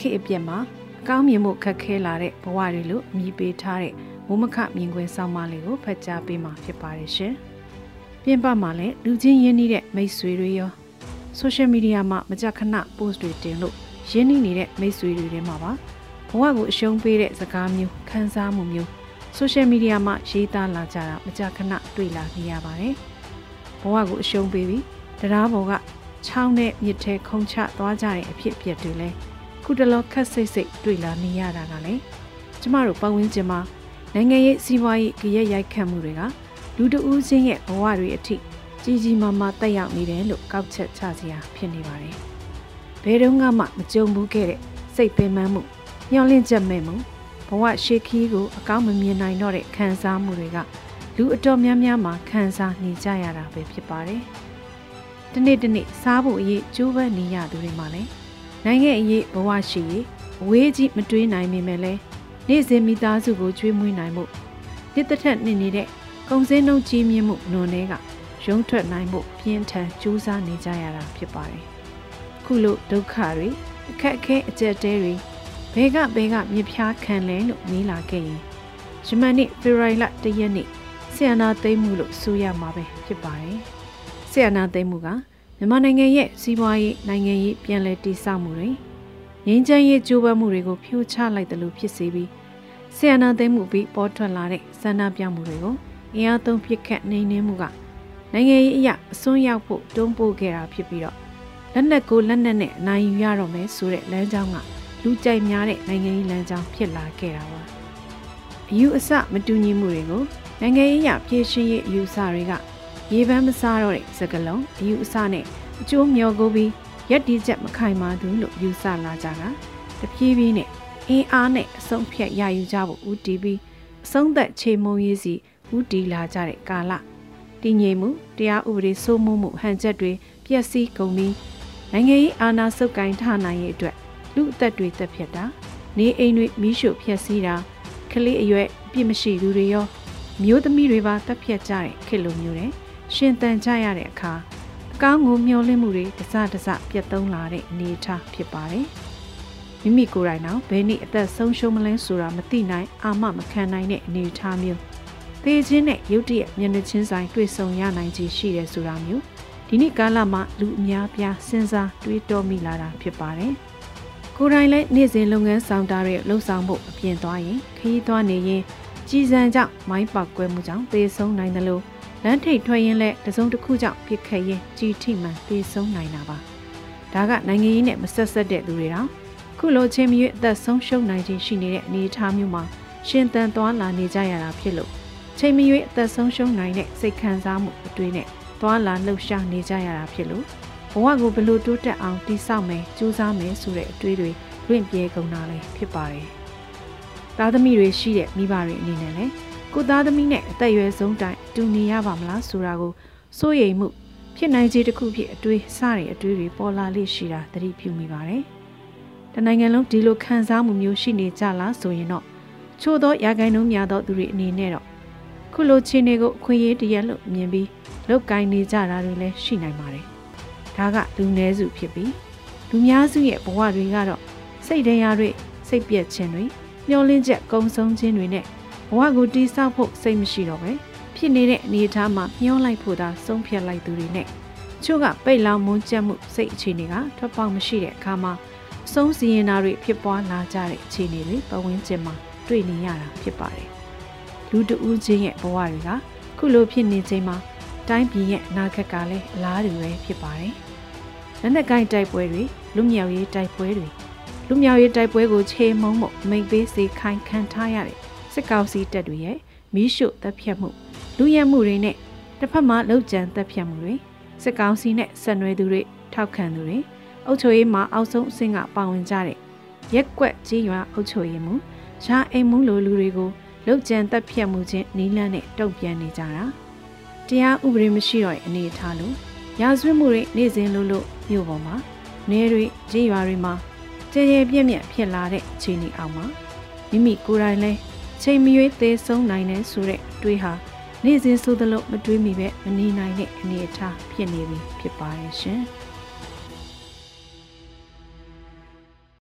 ခေတ်အပြက်မှာအကောင်းမြင်မှုခက်ခဲလာတဲ့ဘဝတွေလို့မြည်ပေးထားတဲ့မိုးမခမြင်ကွင်းဆောင်မလေးကိုဖတ်ကြားပေးမှာဖြစ်ပါတယ်ရှင်။ပြင်ပမှာလည်းလူချင်းရင်းနှီးတဲ့မိတ်ဆွေတွေရောဆိုရှယ်မီဒီယာမှာမကြခဏ post တွေတင်လို့ရင်းနှီးနေတဲ့မိတ်ဆွေတွေထဲမှာပါဘဝကိုအရှုံးပေးတဲ့စကားမျိုးခန်းစားမှုမျိုးဆိုရှယ်မီဒီယာမှာရေးသားလာကြတာမကြခဏတွေ့လာနေရပါတယ်။ဘဝကိုအရှုံးပေးပြီးတရားပေါ်ကချောင်းနဲ့မြစ်ထဲခုံချသွားကြတဲ့အဖြစ်အပျက်တွေလည်း ခုတလောခက်စိတ်စိတ်တွေ့လာနေရတာကလည်းကျမတို့ပတ်ဝန်းကျင်မှာနိုင်ငံရေးစီးပွားရေးကြရက်ရိုက်ခတ်မှုတွေကလူတဦးချင်းရဲ့ဘဝတွေအထိကြီးကြီးမားမားတက်ရောက်နေတယ်လို့ကောက်ချက်ချစရာဖြစ်နေပါတယ်။ဘယ်တော့မှမကြုံဘူးခဲ့တဲ့စိတ်ပင်ပန်းမှုညှော်လင့်ချက်မဲ့မှုဘဝရှေးခီးကိုအကောင်းမမြင်နိုင်တော့တဲ့ခံစားမှုတွေကလူအတော်များများမှာခံစားနေကြရတာပဲဖြစ်ပါတယ်။ဒီနေ့ဒီနေ့စားဖို့အရေးကြိုးပမ်းနေရသူတွေမှာလည်း နိုင်ငံအရေးဘဝရှိရေးအဝေးကြီးမတွေးနိုင်မိမယ်လဲနေ့စဉ်မိသားစုကိုကျွေးမွေးနိုင်မှုနှစ်သက်ထက်နေနေတဲ့ကုန်စည်နှုန်းကြီးမြင့်မှုနွန်တွေကရုံးထွက်နိုင်မှုပြင်းထန်ကြိုးစားနေကြရတာဖြစ်ပါတယ်။ခုလိုဒုက္ခတွေအခက်အခဲအကျက်တဲတွေဘဲကဘဲကမြစ်ဖျားခံလဲလို့မေးလာခဲ့ရင်ယမန်နေ့ဖေရိုင်လတရက်နေ့ဆီယနာသိမ်းမှုလို့ဆိုရမှာပဲဖြစ်ပါတယ်။ဆီယနာသိမ်းမှုက မြန်မာနိုင်ငံရဲ့စီးပွားရေးနိုင်ငံရေးပြန်လည်တည်ဆောက်မှုတွေငင်းချမ်းရေးကြိုးပမ်းမှုတွေကိုဖြိုချလိုက်တယ်လို့ဖြစ်စေပြီးဆီယနာသိမ်းမှုပြီးပေါ်ထွက်လာတဲ့ဆန္ဒပြမှုတွေကိုအင်အားသုံးပြစ်ခတ်နှိမ်နင်းမှုကနိုင်ငံရေးအရာအစွန်းရောက်ဖို့တွန်းပို့ခဲ့တာဖြစ်ပြီးတော့လက်နက်ကိုလက်နက်နဲ့အနိုင်ယူရတော့မယ်ဆိုတဲ့လမ်းကြောင်းကလူကြိုက်များတဲ့နိုင်ငံရေးလမ်းကြောင်းဖြစ်လာခဲ့တာပါအယူအဆမတူညီမှုတွေကိုနိုင်ငံရေးရဖြည့်ရှင်းရေးအယူအဆတွေက ရေပန်းမစားတော့တဲ့စကလုံးအယူအဆနဲ့အကျိုးမျောကိုပြီးရက်တီချက်မခိုင်မာသူလို့ယူဆလာကြတာတပြေးပြေးနဲ့အင်းအားနဲ့အဆုံးဖြတ်ရယူကြဖို့ဦးတည်ပြီးအဆုံးသက်ချေမုံရေးစီဦးတည်လာကြတဲ့ကာလတည်ငြိမ်မှုတရားဥပဒေစိုးမိုးမှုဟန်ချက်တွေပျက်စီးကုန်ပြီးနိုင်ငံရေးအာဏာစုပ်ကိုင်ထနိုင်ရေးအတွက်လူအသက်တွေတက်ဖြစ်တာနေအိမ်တွေမိရှုဖျက်ဆီးတာကလေးအရွယ်ပြစ်မရှိသူတွေရောမျိုးသမီးတွေပါတက်ဖြတ်ကြတဲ့ခေတ်လိုမျိုးတဲ့ ရှင်တန်ကြရတဲ့အခါအကောင်းကိုမျှော်လင့်မှုတွေတစတစပြတ်သုံးလာတဲ့အနေအထားဖြစ်ပါတယ်။မိမိကိုယ်တိုင်တော့ဘယ်နည်းအသက်ဆုံးရှုံးမလဲဆိုတာမသိနိုင်အာမမခံနိုင်တဲ့အနေအထားမျိုးသေခြင်းနဲ့ရုတ်တရက်မျက်နှာချင်းဆိုင်တွေ့ဆုံရနိုင်ခြင်းရှိတယ်ဆိုတာမျိုးဒီနေ့ကာလမှာလူအများပြားစဉ်းစားတွေးတောမိလာတာဖြစ်ပါတယ်။ကိုယ်တိုင်လည်းနေ့စဉ်လုပ်ငန်းဆောင်တာတွေလှုပ်ဆောင်ဖို့အပြင်သွားရင်ခရီးသွားနေရင်ကြည်စံကြောင့်မိုင်းပေါက်ကွဲမှုကြောင့်သေဆုံးနိုင်တယ်လို့ လမ်းထိပ်ထွက်ရင်လည်းတစုံတစ်ခုကြောင့်ပြစ်ခတ်ရင်ကြီးထိမှန်သေဆုံးနိုင်တာပါဒါကနိုင်ငံရေးနဲ့မဆက်ဆက်တဲ့သူတွေတောင်ခုလိုချင်းမြွေအသက်ဆုံးရှုံးနိုင်ခြင်းရှိနေတဲ့အနေအထားမျိုးမှာရှင်သန်သွားလာနေကြရတာဖြစ်လို့ချိန်မရွေးအသက်ဆုံးရှုံးနိုင်တဲ့စိတ်ခံစားမှုအတွေ့နဲ့သွားလာလှုပ်ရှားနေကြရတာဖြစ်လို့ဘဝကိုဘယ်လိုတိုးတက်အောင်တည်ဆောက်မယ်ကြိုးစားမယ်ဆိုတဲ့အတွေ့တွေလွင့်ပြေကုန်တာလည်းဖြစ်ပါတယ်။သားသမီးတွေရှိတဲ့မိဘတွေအနေနဲ့လည်းကိုသားသမီးနဲ့အသက်အရွယ်ဆုံးတိုင် တူနေရပါမလားဆိုတာကိုစိုးရိမ်မှုဖြစ်နိုင်ခြေတစ်ခုဖြစ်အတွေးစတဲ့အတွေးတွေပေါ်လာလိရှိတာသတိပြုမိပါတယ်။တနိုင်ငံလုံးဒီလိုခံစားမှုမျိုးရှိနေကြလားဆိုရင်တော့ချို့သောရာဂိုင်းနှုန်းများသောသူတွေအနေနဲ့တော့ခုလိုခြေနေကိုအခွင့်အရေးတရက်လို့မြင်ပြီးလုတ်ကင်နေကြတာတွေလည်းရှိနိုင်ပါတယ်။ဒါကလူနည်းစုဖြစ်ပြီးလူများစုရဲ့ဘဝတွေကတော့စိတ်တရားတွေစိတ်ပြက်ခြင်းတွေမျောလင်းချက်ကုံဆုံးခြင်းတွေနဲ့ဘဝကိုတိဆောက်ဖို့စိတ်မရှိတော့ပဲ ဖြစ်နေတဲ့အနေအထားမှာမျောလိုက်ဖို့သာဆုံးဖြတ်လိုက်သူတွေနဲ့ချို့ကပိတ်လောင်မွန်းကျက်မှုစိတ်အခြေအနေကထွက်ပေါက်မရှိတဲ့အခါမှာအဆုံးစီရင်တာတွေဖြစ်ပွားလာကြတဲ့အခြေအနေတွေပဝန်းကျင်မှာတွေ့နေရတာဖြစ်ပါတယ်လူတဦးချင်းရဲ့ဘဝတွေကခုလိုဖြစ်နေချိန်မှာတိုင်းပြည်ရဲ့အနာဂတ်ကလည်းအလားတူပဲဖြစ်ပါတယ်လက်နက်ကိုင်းတိုက်ပွဲတွေလူမြောက်ရေးတိုက်ပွဲတွေလူမြောက်ရေးတိုက်ပွဲကိုခြေမုံမမိတ်ပေးစေခိုင်းခံထားရတဲ့စစ်ကောင်စီတပ်တွေရဲ့မီးရှို့တပ်ဖြတ်မှု လူရဲမှုတွေနဲ့တစ်ဖက်မှာလောက်ကျန်တပ်ဖြတ်မှုတွေစစ်ကောင်စီနဲ့ဆက်နွယ်သူတွေထောက်ခံသူတွေအုပ်ချုပ်ရေးမှာအောက်ဆုံးအဆင့်ကပါဝင်ကြတဲ့ရက်ကွက်ကြီးရွာအုပ်ချုပ်ရေးမှုရာအိမ်မှုလိုလူတွေကိုလောက်ကျန်တပ်ဖြတ်မှုချင်းနီးလန်းနဲ့တုံ့ပြန်နေကြတာတရားဥပဒေမရှိတော့တဲ့အနေအထားလို့ရာဇဝတ်မှုတွေနေ့စဉ်လို့လို့မြို့ပေါ်မှာနေတွေကြီးရွာတွေမှာကြဲကြဲပြက်ပြက်ဖြစ်လာတဲ့အခြေအနေအောက်မှာမိမိကိုယ်တိုင်လဲချိန်မရွေးသေးဆုံးနိုင်တယ်ဆိုတဲ့အတွေးဟာ နေ့စဉ်ဆိုသလိုမတွေးမိပဲမနေနိုင်တဲ့အနေအထားဖြစ်နေပြီဖြစ်ပါရဲ့ရှင်။